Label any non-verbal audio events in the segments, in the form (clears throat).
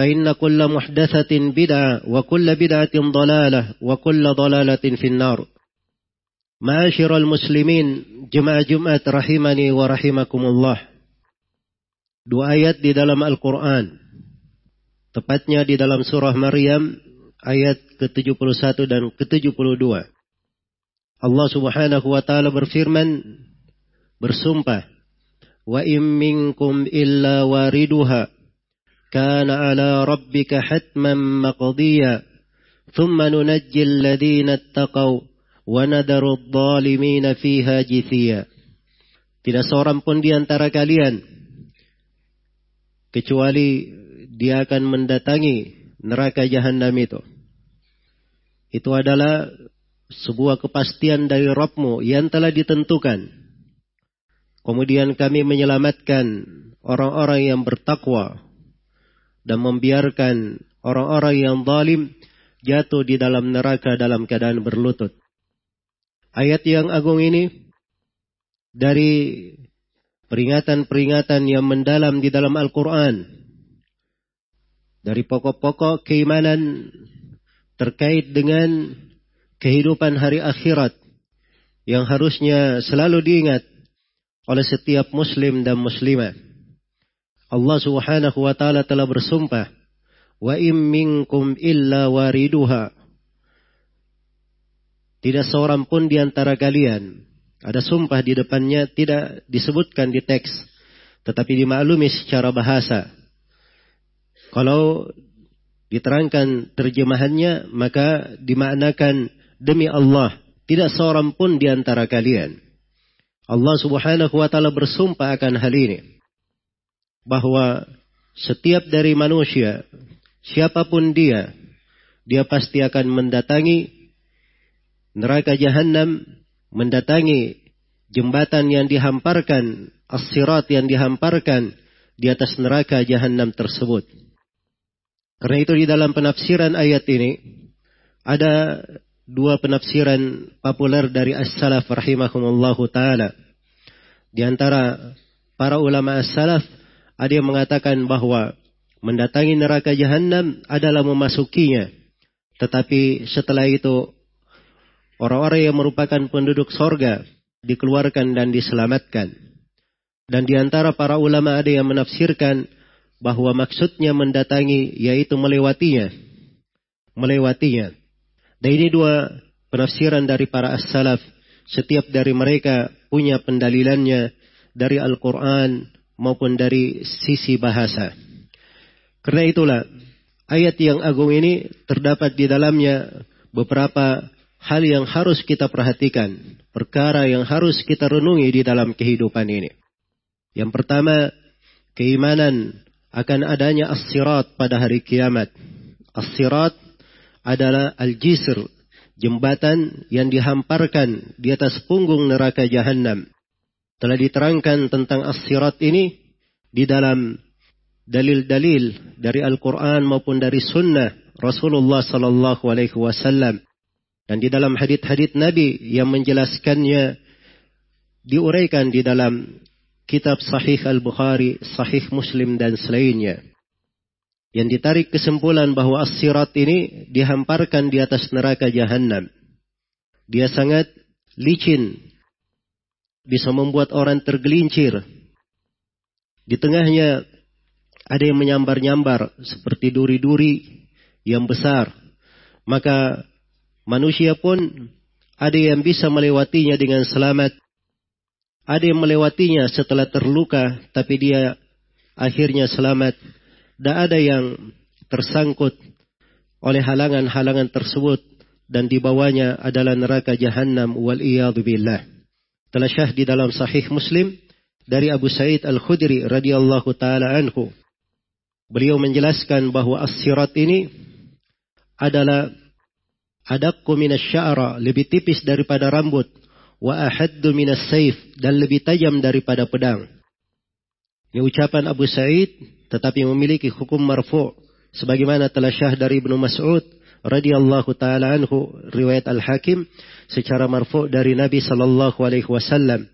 فإن كل محدثة بدعة وكل بدعة ضلالة وكل ضلالة في النار معاشر المسلمين جماعة جمعة رحمني ورحمكم الله dua ayat di dalam Al-Quran tepatnya di dalam surah Maryam ayat ke-71 dan ke-72 Allah subhanahu wa ta'ala berfirman bersumpah wa im minkum illa wariduha كان على ربك حتما مقضيا ثم ننجي الذين اتقوا ونذر الظالمين فيها جثيا Tidak seorang pun di antara kalian kecuali dia akan mendatangi neraka jahanam itu. Itu adalah sebuah kepastian dari Rabbmu yang telah ditentukan. Kemudian kami menyelamatkan orang-orang yang bertakwa dan membiarkan orang-orang yang zalim jatuh di dalam neraka dalam keadaan berlutut. Ayat yang agung ini dari peringatan-peringatan yang mendalam di dalam Al-Quran. Dari pokok-pokok keimanan terkait dengan kehidupan hari akhirat yang harusnya selalu diingat oleh setiap muslim dan muslimah. Allah Subhanahu wa taala telah bersumpah, "Wa im minkum illa wariduha." Tidak seorang pun di antara kalian ada sumpah di depannya tidak disebutkan di teks, tetapi dimaklumi secara bahasa. Kalau diterangkan terjemahannya, maka dimaknakan demi Allah, tidak seorang pun di antara kalian. Allah Subhanahu wa taala bersumpah akan hal ini bahwa setiap dari manusia, siapa pun dia, dia pasti akan mendatangi neraka jahanam, mendatangi jembatan yang dihamparkan, as-sirat yang dihamparkan di atas neraka jahanam tersebut. Karena itu di dalam penafsiran ayat ini ada dua penafsiran populer dari as-salaf rahimahumullahu taala. Di antara para ulama as-salaf ada yang mengatakan bahwa mendatangi neraka jahanam adalah memasukinya. Tetapi setelah itu orang-orang yang merupakan penduduk sorga dikeluarkan dan diselamatkan. Dan di antara para ulama ada yang menafsirkan bahwa maksudnya mendatangi yaitu melewatinya. Melewatinya. Dan ini dua penafsiran dari para as-salaf. Setiap dari mereka punya pendalilannya dari Al-Quran maupun dari sisi bahasa. Karena itulah ayat yang agung ini terdapat di dalamnya beberapa hal yang harus kita perhatikan, perkara yang harus kita renungi di dalam kehidupan ini. Yang pertama, keimanan akan adanya as-sirat pada hari kiamat. As-sirat adalah al-jisr, jembatan yang dihamparkan di atas punggung neraka jahanam telah diterangkan tentang as-sirat ini di dalam dalil-dalil dari Al-Quran maupun dari Sunnah Rasulullah Sallallahu Alaihi Wasallam dan di dalam hadith-hadith Nabi yang menjelaskannya diuraikan di dalam kitab Sahih Al-Bukhari, Sahih Muslim dan selainnya. Yang ditarik kesimpulan bahwa as-sirat ini dihamparkan di atas neraka jahanam. Dia sangat licin, bisa membuat orang tergelincir. Di tengahnya ada yang menyambar-nyambar seperti duri-duri yang besar. Maka manusia pun ada yang bisa melewatinya dengan selamat. Ada yang melewatinya setelah terluka tapi dia akhirnya selamat tidak ada yang tersangkut oleh halangan-halangan tersebut dan di bawahnya adalah neraka jahanam wal billah. Telah syah di dalam sahih Muslim dari Abu Sa'id Al-Khudri radhiyallahu taala anhu. Beliau menjelaskan bahwa as-sirat ini adalah adakku minas sya'ra, lebih tipis daripada rambut, wa ahaddu minas saif, dan lebih tajam daripada pedang. Ini ucapan Abu Sa'id tetapi memiliki hukum marfu sebagaimana telah syah dari Ibnu Mas'ud radhiyallahu taala anhu riwayat Al-Hakim secara marfu dari Nabi sallallahu alaihi wasallam.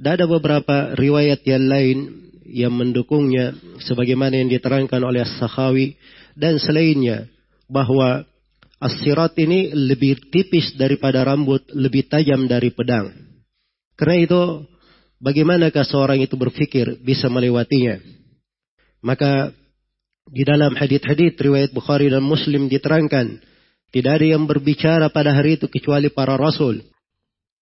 Dan ada beberapa riwayat yang lain yang mendukungnya sebagaimana yang diterangkan oleh As-Sakhawi dan selainnya bahwa as-sirat ini lebih tipis daripada rambut, lebih tajam dari pedang. Karena itu bagaimanakah seorang itu berpikir bisa melewatinya? Maka di dalam hadith-hadith riwayat Bukhari dan Muslim diterangkan, tidak ada yang berbicara pada hari itu kecuali para rasul.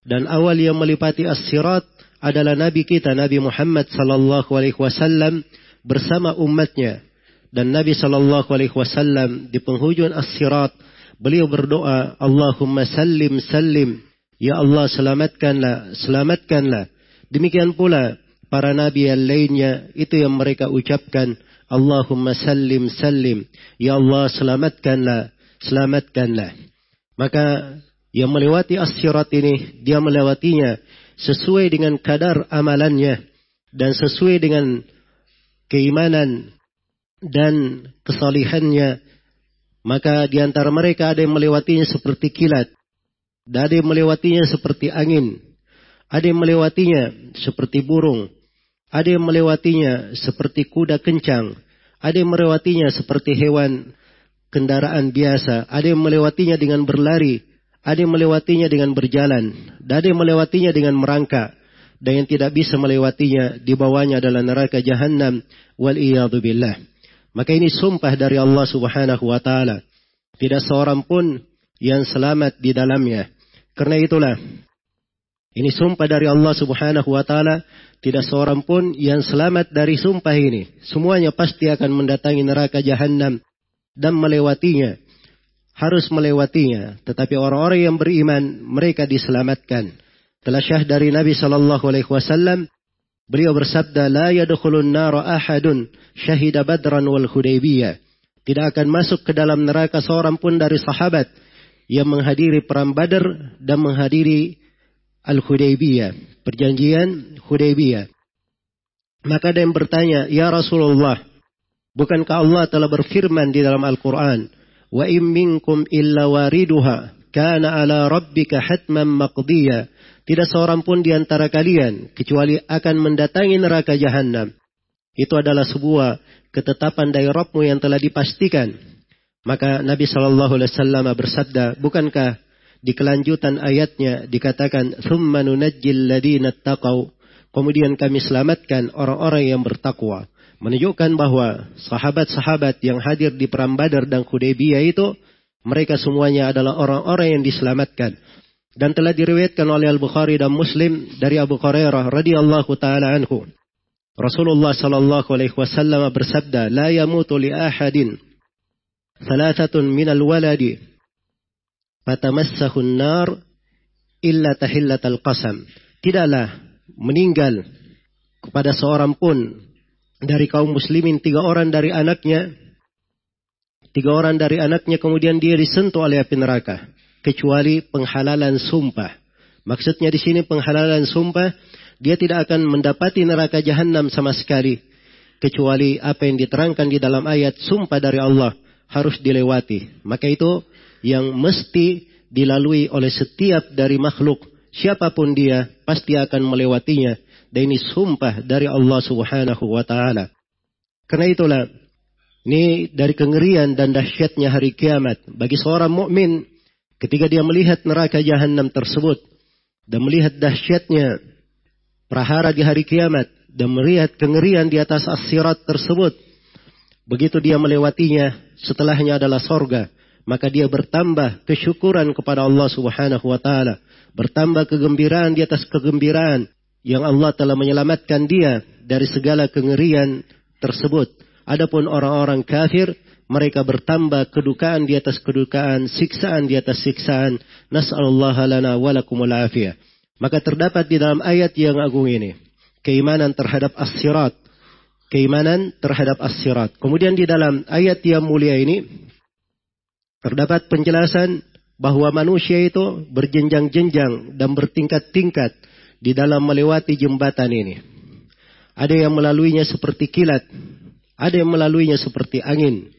Dan awal yang melipati as-sirat adalah Nabi kita, Nabi Muhammad sallallahu alaihi wasallam bersama umatnya. Dan Nabi sallallahu alaihi wasallam di penghujung as-sirat beliau berdoa, Allahumma sallim sallim. Ya Allah selamatkanlah, selamatkanlah. Demikian pula para nabi yang lainnya itu yang mereka ucapkan Allahumma sallim sallim ya Allah selamatkanlah selamatkanlah maka yang melewati as-sirat ini dia melewatinya sesuai dengan kadar amalannya dan sesuai dengan keimanan dan kesalihannya maka di antara mereka ada yang melewatinya seperti kilat dan ada yang melewatinya seperti angin ada yang melewatinya seperti burung ada yang melewatinya seperti kuda kencang. Ada yang melewatinya seperti hewan kendaraan biasa. Ada yang melewatinya dengan berlari. Ada yang melewatinya dengan berjalan. Dan ada yang melewatinya dengan merangkak. Dan yang tidak bisa melewatinya di bawahnya adalah neraka jahanam. Wal billah. Maka ini sumpah dari Allah subhanahu wa ta'ala. Tidak seorang pun yang selamat di dalamnya. Karena itulah. Ini sumpah dari Allah subhanahu wa ta'ala tidak seorang pun yang selamat dari sumpah ini. Semuanya pasti akan mendatangi neraka jahanam dan melewatinya. Harus melewatinya. Tetapi orang-orang yang beriman, mereka diselamatkan. Telah syah dari Nabi Sallallahu Alaihi Wasallam, beliau bersabda, yadukhulun nara ahadun syahida badran wal hudaybiyah. Tidak akan masuk ke dalam neraka seorang pun dari sahabat yang menghadiri perang badar dan menghadiri Al-Hudaybiyah, perjanjian Hudaybiyah. Maka ada yang bertanya, Ya Rasulullah, bukankah Allah telah berfirman di dalam Al-Quran, Wa im minkum illa wariduha, kana ala rabbika hatman maqdiya. Tidak seorang pun di antara kalian, kecuali akan mendatangi neraka jahanam. Itu adalah sebuah ketetapan dari Rabbmu yang telah dipastikan. Maka Nabi Shallallahu Alaihi Wasallam bersabda, bukankah di kelanjutan ayatnya dikatakan thumma nunajjil ladina taqau kemudian kami selamatkan orang-orang yang bertakwa menunjukkan bahwa sahabat-sahabat yang hadir di perang Badar dan Hudaybiyah itu mereka semuanya adalah orang-orang yang diselamatkan dan telah diriwayatkan oleh Al-Bukhari dan Muslim dari Abu Hurairah radhiyallahu taala anhu Rasulullah sallallahu alaihi wasallam bersabda la yamutu li ahadin thalathatun minal waladi fatamassahu nar illa tahillatal qasam. Tidaklah meninggal kepada seorang pun dari kaum muslimin tiga orang dari anaknya tiga orang dari anaknya kemudian dia disentuh oleh api neraka kecuali penghalalan sumpah. Maksudnya di sini penghalalan sumpah dia tidak akan mendapati neraka jahanam sama sekali kecuali apa yang diterangkan di dalam ayat sumpah dari Allah harus dilewati. Maka itu yang mesti dilalui oleh setiap dari makhluk. Siapa pun dia pasti akan melewatinya. Dan ini sumpah dari Allah subhanahu wa ta'ala. Karena itulah ini dari kengerian dan dahsyatnya hari kiamat bagi seorang mukmin ketika dia melihat neraka jahanam tersebut dan melihat dahsyatnya prahara di hari kiamat dan melihat kengerian di atas asirat tersebut. Begitu dia melewatinya, setelahnya adalah sorga. Maka dia bertambah kesyukuran kepada Allah subhanahu wa ta'ala. Bertambah kegembiraan di atas kegembiraan. Yang Allah telah menyelamatkan dia dari segala kengerian tersebut. Adapun orang-orang kafir, mereka bertambah kedukaan di atas kedukaan, siksaan di atas siksaan. Nas'alullah lana walakumul afiyah. Maka terdapat di dalam ayat yang agung ini keimanan terhadap as-sirat. Keimanan terhadap as-sirat. Kemudian di dalam ayat yang mulia ini terdapat penjelasan bahwa manusia itu berjenjang-jenjang dan bertingkat-tingkat di dalam melewati jembatan ini. Ada yang melaluinya seperti kilat, ada yang melaluinya seperti angin,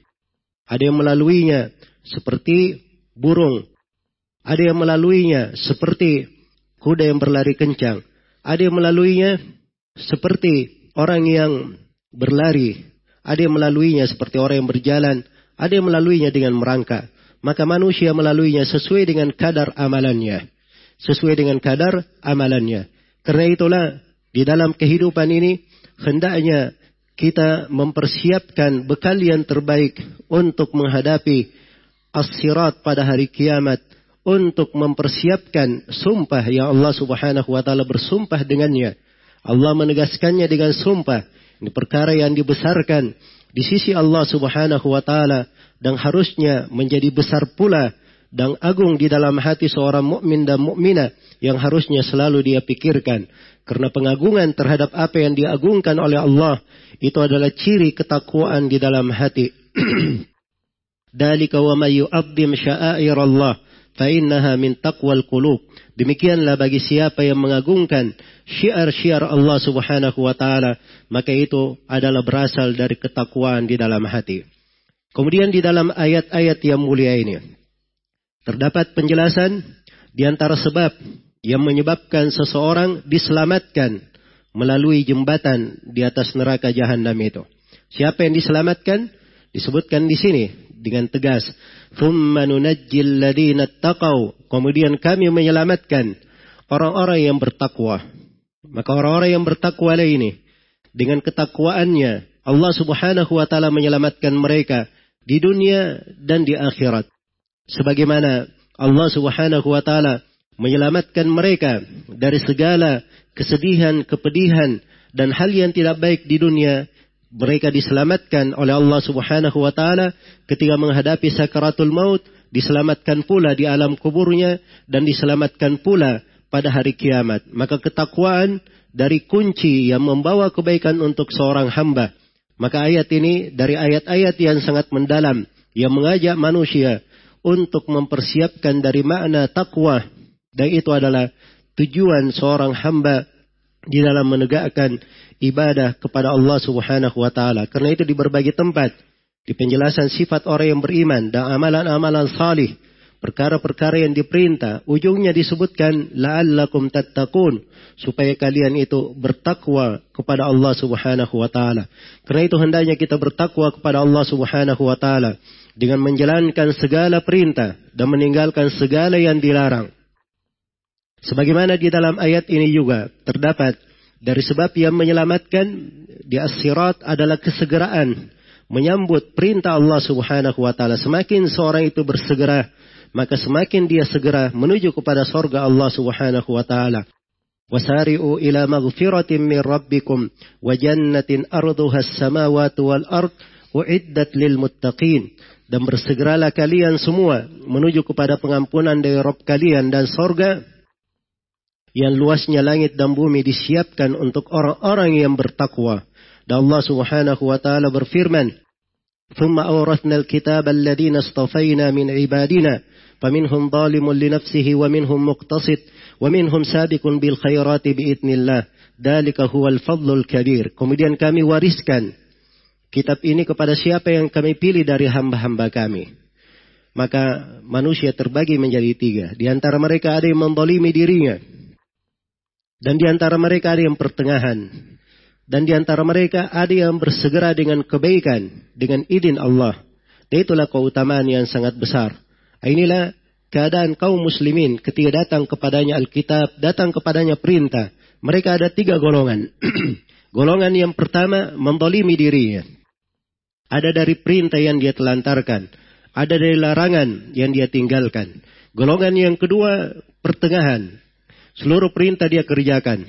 ada yang melaluinya seperti burung, ada yang melaluinya seperti kuda yang berlari kencang, ada yang melaluinya seperti orang yang berlari, ada yang melaluinya seperti orang yang berjalan, ada yang melaluinya dengan merangkak. Maka manusia melaluinya sesuai dengan kadar amalannya. Sesuai dengan kadar amalannya. Karena itulah di dalam kehidupan ini hendaknya kita mempersiapkan bekal yang terbaik untuk menghadapi as-sirat pada hari kiamat untuk mempersiapkan sumpah yang Allah Subhanahu wa taala bersumpah dengannya Allah menegaskannya dengan sumpah. Ini perkara yang dibesarkan di sisi Allah Subhanahu wa taala dan harusnya menjadi besar pula dan agung di dalam hati seorang mukmin dan mukminah yang harusnya selalu dia pikirkan karena pengagungan terhadap apa yang diagungkan oleh Allah itu adalah ciri ketakwaan di dalam hati. (clears throat) Dalika wa may yu'azzim sya'air Allah fa innaha min taqwal qulub. Demikianlah bagi siapa yang mengagungkan syiar-syiar Allah Subhanahu wa taala, maka itu adalah berasal dari ketakwaan di dalam hati. Kemudian di dalam ayat-ayat yang mulia ini terdapat penjelasan di antara sebab yang menyebabkan seseorang diselamatkan melalui jembatan di atas neraka jahanam itu. Siapa yang diselamatkan? Disebutkan di sini dengan tegas. Kemudian kami menyelamatkan orang-orang yang bertakwa. Maka orang-orang yang bertakwa ini dengan ketakwaannya Allah Subhanahu wa taala menyelamatkan mereka di dunia dan di akhirat. Sebagaimana Allah Subhanahu wa taala menyelamatkan mereka dari segala kesedihan, kepedihan dan hal yang tidak baik di dunia mereka diselamatkan oleh Allah Subhanahu wa taala ketika menghadapi sakaratul maut, diselamatkan pula di alam kuburnya dan diselamatkan pula pada hari kiamat. Maka ketakwaan dari kunci yang membawa kebaikan untuk seorang hamba. Maka ayat ini dari ayat-ayat yang sangat mendalam yang mengajak manusia untuk mempersiapkan dari makna takwa dan itu adalah tujuan seorang hamba di dalam menegakkan ibadah kepada Allah Subhanahu wa taala. Karena itu di berbagai tempat di penjelasan sifat orang yang beriman dan amalan-amalan salih, perkara-perkara yang diperintah, ujungnya disebutkan la'allakum tattaqun supaya kalian itu bertakwa kepada Allah Subhanahu wa taala. Karena itu hendaknya kita bertakwa kepada Allah Subhanahu wa taala dengan menjalankan segala perintah dan meninggalkan segala yang dilarang. Sebagaimana di dalam ayat ini juga terdapat dari sebab yang menyelamatkan di asirat adalah kesegeraan menyambut perintah Allah Subhanahu wa taala. Semakin seorang itu bersegera, maka semakin dia segera menuju kepada sorga Allah Subhanahu wa taala. Wasari'u ila maghfiratin min rabbikum wa jannatin arduha as-samawati wal ard uiddat lil muttaqin. Dan bersegeralah kalian semua menuju kepada pengampunan dari Rob kalian dan sorga yang luasnya langit dan bumi disiapkan untuk orang-orang yang bertakwa. Dan Allah Subhanahu wa taala berfirman, "Tsumma awrathnal al-kitaba alladziina istafaina min 'ibadina فمنهم ظالم لنفسه ومنهم مقتصد ومنهم سابق بالخيرات بإذن الله ذلك هو الفضل الكبير kemudian kami wariskan kitab ini kepada siapa yang kami pilih dari hamba-hamba kami. Maka manusia terbagi menjadi tiga. Di antara mereka ada yang mendolimi dirinya. Dan di antara mereka ada yang pertengahan. Dan di antara mereka ada yang bersegera dengan kebaikan. Dengan izin Allah. Dan itulah keutamaan yang sangat besar. Inilah keadaan kaum muslimin ketika datang kepadanya Alkitab, datang kepadanya perintah. Mereka ada tiga golongan. (clears throat) golongan yang pertama mendolimi dirinya. Ada dari perintah yang dia telantarkan. Ada dari larangan yang dia tinggalkan. Golongan yang kedua, pertengahan. Seluruh perintah dia kerjakan.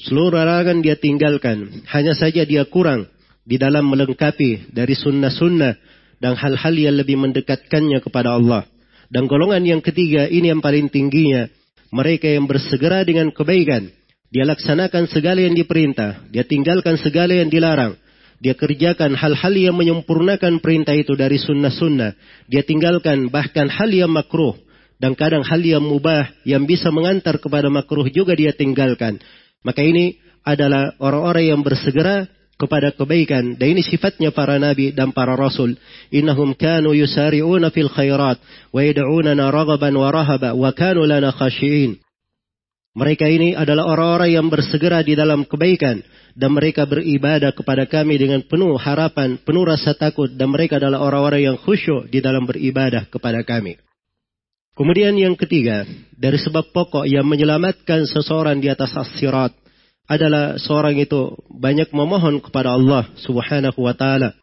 Seluruh larangan dia tinggalkan. Hanya saja dia kurang di dalam melengkapi dari sunnah-sunnah dan hal-hal yang lebih mendekatkannya kepada Allah. Dan golongan yang ketiga, ini yang paling tingginya. Mereka yang bersegera dengan kebaikan. Dia laksanakan segala yang diperintah. Dia tinggalkan segala yang dilarang. Dia kerjakan hal-hal yang menyempurnakan perintah itu dari sunnah-sunnah. Dia tinggalkan bahkan hal yang makruh. Dan kadang hal yang mubah yang bisa mengantar kepada makruh juga dia tinggalkan. Maka ini adalah orang-orang yang bersegera kepada kebaikan. Dan ini sifatnya para nabi dan para rasul. Innahum kanu yusari'una fil khairat. Wa yad'unana ragaban wa rahaba. Wa kanu lana khashi'in. Mereka ini adalah orang-orang yang bersegera di dalam kebaikan dan mereka beribadah kepada kami dengan penuh harapan, penuh rasa takut dan mereka adalah orang-orang yang khusyuk di dalam beribadah kepada kami. Kemudian yang ketiga, dari sebab pokok yang menyelamatkan seseorang di atas as-sirat adalah seorang itu banyak memohon kepada Allah Subhanahu wa taala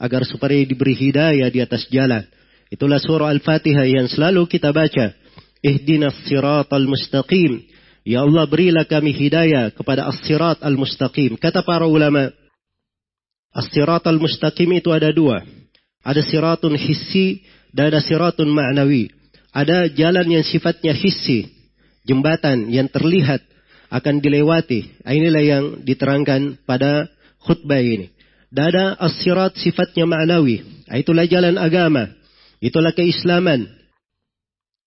agar supaya diberi hidayah di atas jalan. Itulah surah Al-Fatihah yang selalu kita baca. Ihdinas siratal mustaqim Ya Allah berilah kami hidayah kepada as-sirat al-mustaqim. Kata para ulama, as-sirat al-mustaqim itu ada dua. Ada siratun hissi dan ada siratun ma'nawi. Ada jalan yang sifatnya hissi, jembatan yang terlihat akan dilewati. Inilah yang diterangkan pada khutbah ini. Dan ada as-sirat sifatnya ma'nawi. Itulah jalan agama. Itulah keislaman.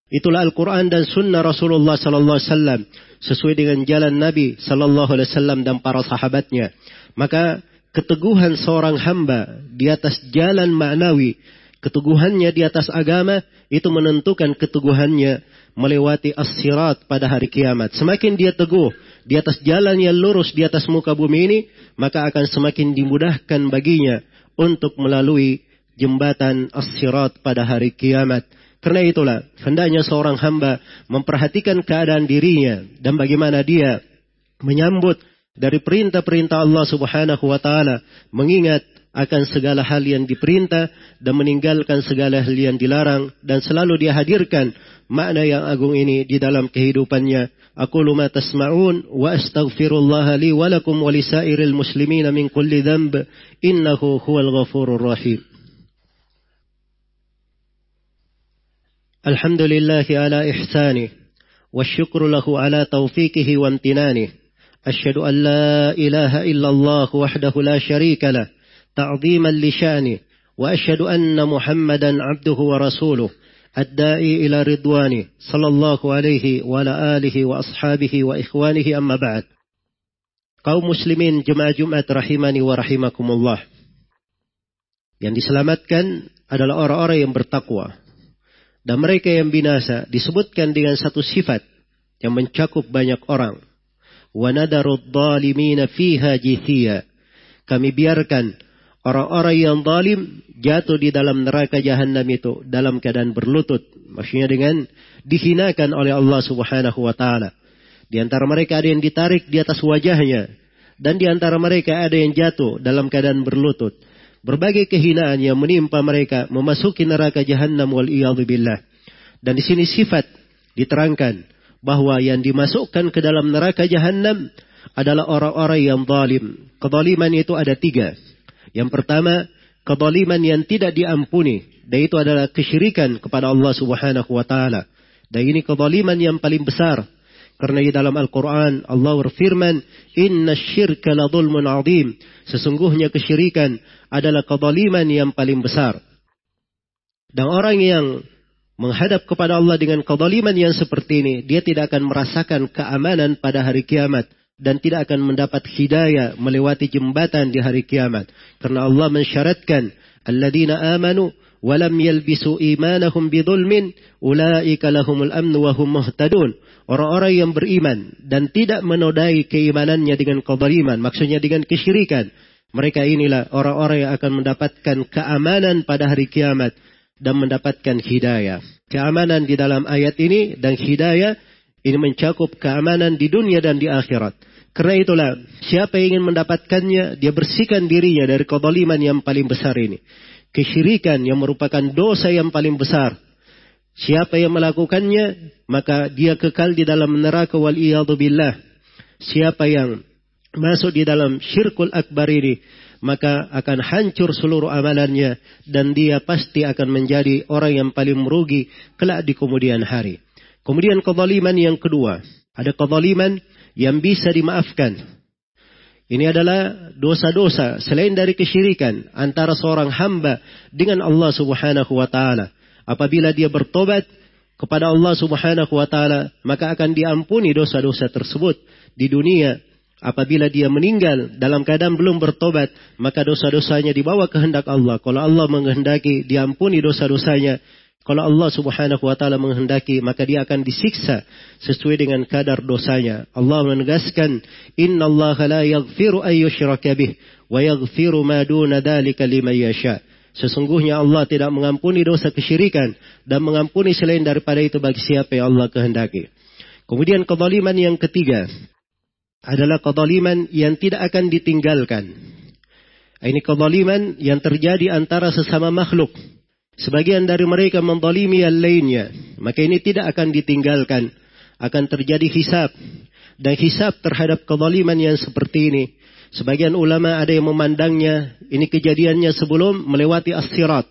Itulah Al-Quran dan Sunnah Rasulullah Sallallahu Alaihi Wasallam sesuai dengan jalan Nabi Sallallahu Alaihi Wasallam dan para sahabatnya. Maka keteguhan seorang hamba di atas jalan maknawi, keteguhannya di atas agama itu menentukan keteguhannya melewati as-sirat pada hari kiamat. Semakin dia teguh di atas jalan yang lurus di atas muka bumi ini, maka akan semakin dimudahkan baginya untuk melalui jembatan as-sirat pada hari kiamat. Karena itulah, hendaknya seorang hamba memperhatikan keadaan dirinya dan bagaimana dia menyambut dari perintah-perintah Allah Subhanahu wa taala, mengingat akan segala hal yang diperintah dan meninggalkan segala hal yang dilarang dan selalu dia hadirkan makna yang agung ini di dalam kehidupannya. Aku luma tasma'un wa astaghfirullah li walakum walisairil muslimina min kulli dhanb innahu huwal ghafurur rahim. الحمد لله على إحسانه والشكر له على توفيقه وامتنانه أشهد أن لا إله إلا الله وحده لا شريك له تعظيما لشانه وأشهد أن محمدا عبده ورسوله الداعي إلى رضوانه صلى الله عليه وعلى آله وأصحابه وإخوانه أما بعد kaum muslimin jemaah Jumat rahimani wa rahimakumullah. Yang diselamatkan adalah orang-orang yang bertakwa. Dan mereka yang binasa disebutkan dengan satu sifat yang mencakup banyak orang. وَنَدَرُ الظَّالِمِينَ فِيهَا جِثِيًا Kami biarkan orang-orang yang zalim jatuh di dalam neraka jahanam itu dalam keadaan berlutut. Maksudnya dengan dihinakan oleh Allah subhanahu wa ta'ala. Di antara mereka ada yang ditarik di atas wajahnya. Dan di antara mereka ada yang jatuh dalam keadaan berlutut. Berbagai kehinaan yang menimpa mereka memasuki neraka jahanam wal billah. Dan di sini sifat diterangkan bahwa yang dimasukkan ke dalam neraka jahanam adalah orang-orang yang zalim. Kezaliman itu ada tiga. Yang pertama, kezaliman yang tidak diampuni. Dan itu adalah kesyirikan kepada Allah subhanahu wa ta'ala. Dan ini kezaliman yang paling besar. Karena di dalam Al-Quran Allah berfirman, Inna syirka la azim. Sesungguhnya kesyirikan adalah kezaliman yang paling besar. Dan orang yang menghadap kepada Allah dengan kezaliman yang seperti ini, dia tidak akan merasakan keamanan pada hari kiamat. Dan tidak akan mendapat hidayah melewati jembatan di hari kiamat. Karena Allah mensyaratkan, Alladzina amanu walam yalbisu imanahum bidulmin, ulaika lahumul amnu wa hum muhtadun. Orang-orang yang beriman dan tidak menodai keimanannya dengan kezaliman, maksudnya dengan kesyirikan. Mereka inilah orang-orang yang akan mendapatkan keamanan pada hari kiamat dan mendapatkan hidayah. Keamanan di dalam ayat ini dan hidayah ini mencakup keamanan di dunia dan di akhirat. Karena itulah, siapa yang ingin mendapatkannya, dia bersihkan dirinya dari kezaliman yang paling besar ini. Kesyirikan yang merupakan dosa yang paling besar. Siapa yang melakukannya, maka dia kekal di dalam neraka wal billah. Siapa yang masuk di dalam syirkul akbar ini, maka akan hancur seluruh amalannya dan dia pasti akan menjadi orang yang paling merugi kelak di kemudian hari. Kemudian kezaliman yang kedua, ada kezaliman yang bisa dimaafkan. Ini adalah dosa-dosa selain dari kesyirikan antara seorang hamba dengan Allah Subhanahu wa taala. Apabila dia bertobat kepada Allah Subhanahu wa taala, maka akan diampuni dosa-dosa tersebut di dunia Apabila dia meninggal dalam keadaan belum bertobat, maka dosa-dosanya dibawa kehendak Allah. Kalau Allah menghendaki, diampuni dosa-dosanya. Kalau Allah subhanahu wa ta'ala menghendaki, maka dia akan disiksa sesuai dengan kadar dosanya. Allah menegaskan, Inna Allah la yaghfiru ayyushraka bih, wa yaghfiru ma duna dhalika liman yasha. Sesungguhnya Allah tidak mengampuni dosa kesyirikan dan mengampuni selain daripada itu bagi siapa yang Allah kehendaki. Kemudian kezaliman yang ketiga, adalah kezaliman yang tidak akan ditinggalkan. Ini kezaliman yang terjadi antara sesama makhluk. Sebagian dari mereka mendalimi yang lainnya. Maka ini tidak akan ditinggalkan. Akan terjadi hisab. Dan hisab terhadap kezaliman yang seperti ini. Sebagian ulama ada yang memandangnya. Ini kejadiannya sebelum melewati as-sirat.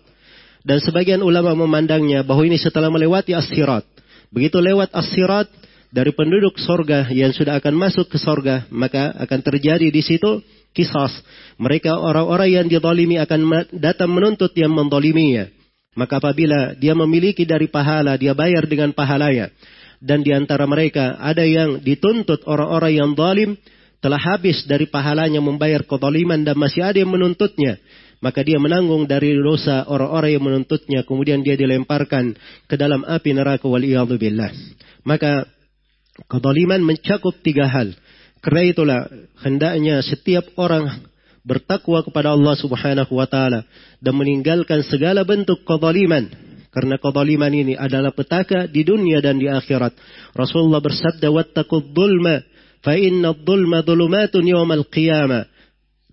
Dan sebagian ulama memandangnya bahwa ini setelah melewati as-sirat. Begitu lewat as-sirat, dari penduduk sorga yang sudah akan masuk ke sorga, maka akan terjadi di situ kisah. Mereka orang-orang yang didolimi akan datang menuntut yang mendoliminya. Maka apabila dia memiliki dari pahala, dia bayar dengan pahalanya. Dan di antara mereka ada yang dituntut orang-orang yang dolim, telah habis dari pahalanya membayar kedoliman dan masih ada yang menuntutnya. Maka dia menanggung dari dosa orang-orang yang menuntutnya. Kemudian dia dilemparkan ke dalam api neraka wal billah. Maka Kedoliman mencakup tiga hal. Karena itulah hendaknya setiap orang bertakwa kepada Allah Subhanahu wa taala dan meninggalkan segala bentuk kedoliman. Karena kedoliman ini adalah petaka di dunia dan di akhirat. Rasulullah bersabda, "Wattaqud dzulma fa inna dzulumatun yaumal qiyamah."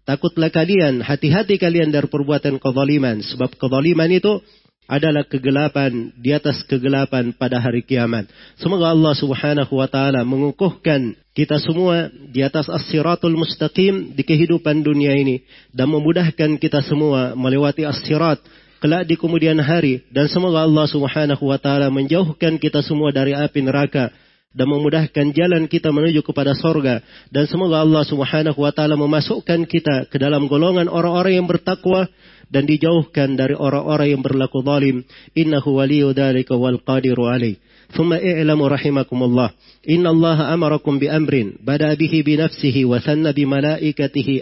Takutlah kalian, hati-hati kalian dari perbuatan kezaliman. Sebab kezaliman itu adalah kegelapan di atas kegelapan pada hari kiamat. Semoga Allah Subhanahu wa taala mengukuhkan kita semua di atas as-siratul mustaqim di kehidupan dunia ini dan memudahkan kita semua melewati as-sirat kelak di kemudian hari dan semoga Allah Subhanahu wa taala menjauhkan kita semua dari api neraka dan memudahkan jalan kita menuju kepada sorga dan semoga Allah Subhanahu wa taala memasukkan kita ke dalam golongan orang-orang yang bertakwa dan dijauhkan dari orang-orang yang berlaku zalim. Innahu waliyu dzalika wal qadiru alaih. ثم اعلموا رحمكم الله. إن الله أمركم بأمر بدأ به بنفسه وثنى بملائكته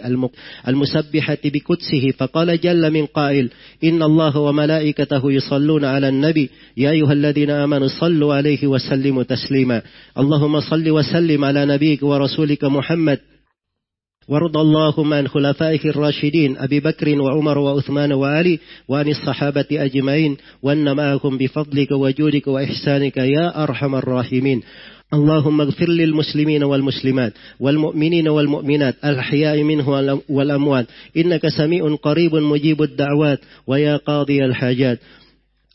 المسبحة بقدسه. فقال جل من قائل إن الله وملائكته يصلون على النبي. يا أيها الذين آمنوا صلوا عليه وسلموا تسليما. اللهم صل وسلم على نبيك ورسولك محمد. وارض اللهم عن خلفائه الراشدين أبي بكر وعمر وعثمان وعلي وعن الصحابة أجمعين وأن معهم بفضلك وجودك وإحسانك يا أرحم الراحمين. اللهم اغفر للمسلمين والمسلمات والمؤمنين والمؤمنات الأحياء منه والأموات. إنك سميع قريب مجيب الدعوات ويا قاضي الحاجات.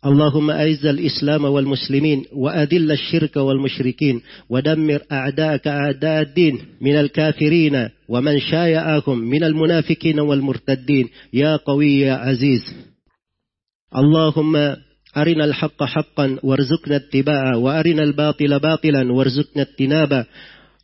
اللهم أعز الإسلام والمسلمين وأذل الشرك والمشركين ودمر أعداءك أعداء الدين من الكافرين ومن شايعهم من المنافقين والمرتدين. يا قوي يا عزيز. اللهم أرنا الحق حقا وارزقنا اتباعه وأرنا الباطل باطلا وارزقنا اجتنابه.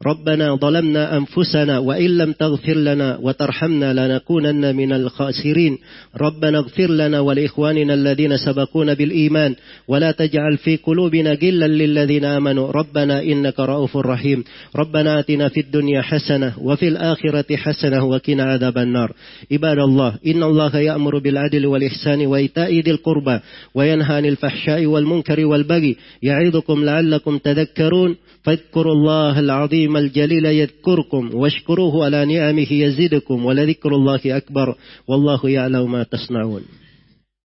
ربنا ظلمنا أنفسنا وإن لم تغفر لنا وترحمنا لنكونن من الخاسرين. ربنا اغفر لنا ولإخواننا الذين سبقونا بالإيمان ولا تجعل في قلوبنا غلا للذين آمنوا. ربنا إنك رؤوف رحيم. ربنا آتنا في الدنيا حسنة وفي الآخرة حسنة وقنا عذاب النار. عباد الله إن الله يأمر بالعدل والإحسان وإيتاء ذي القربى وينهى عن الفحشاء والمنكر والبغي يعظكم لعلكم تذكرون. فاذكروا الله العظيم الجليل يذكركم واشكروه على نعمه يزدكم ولذكر الله أكبر والله يعلم ما تصنعون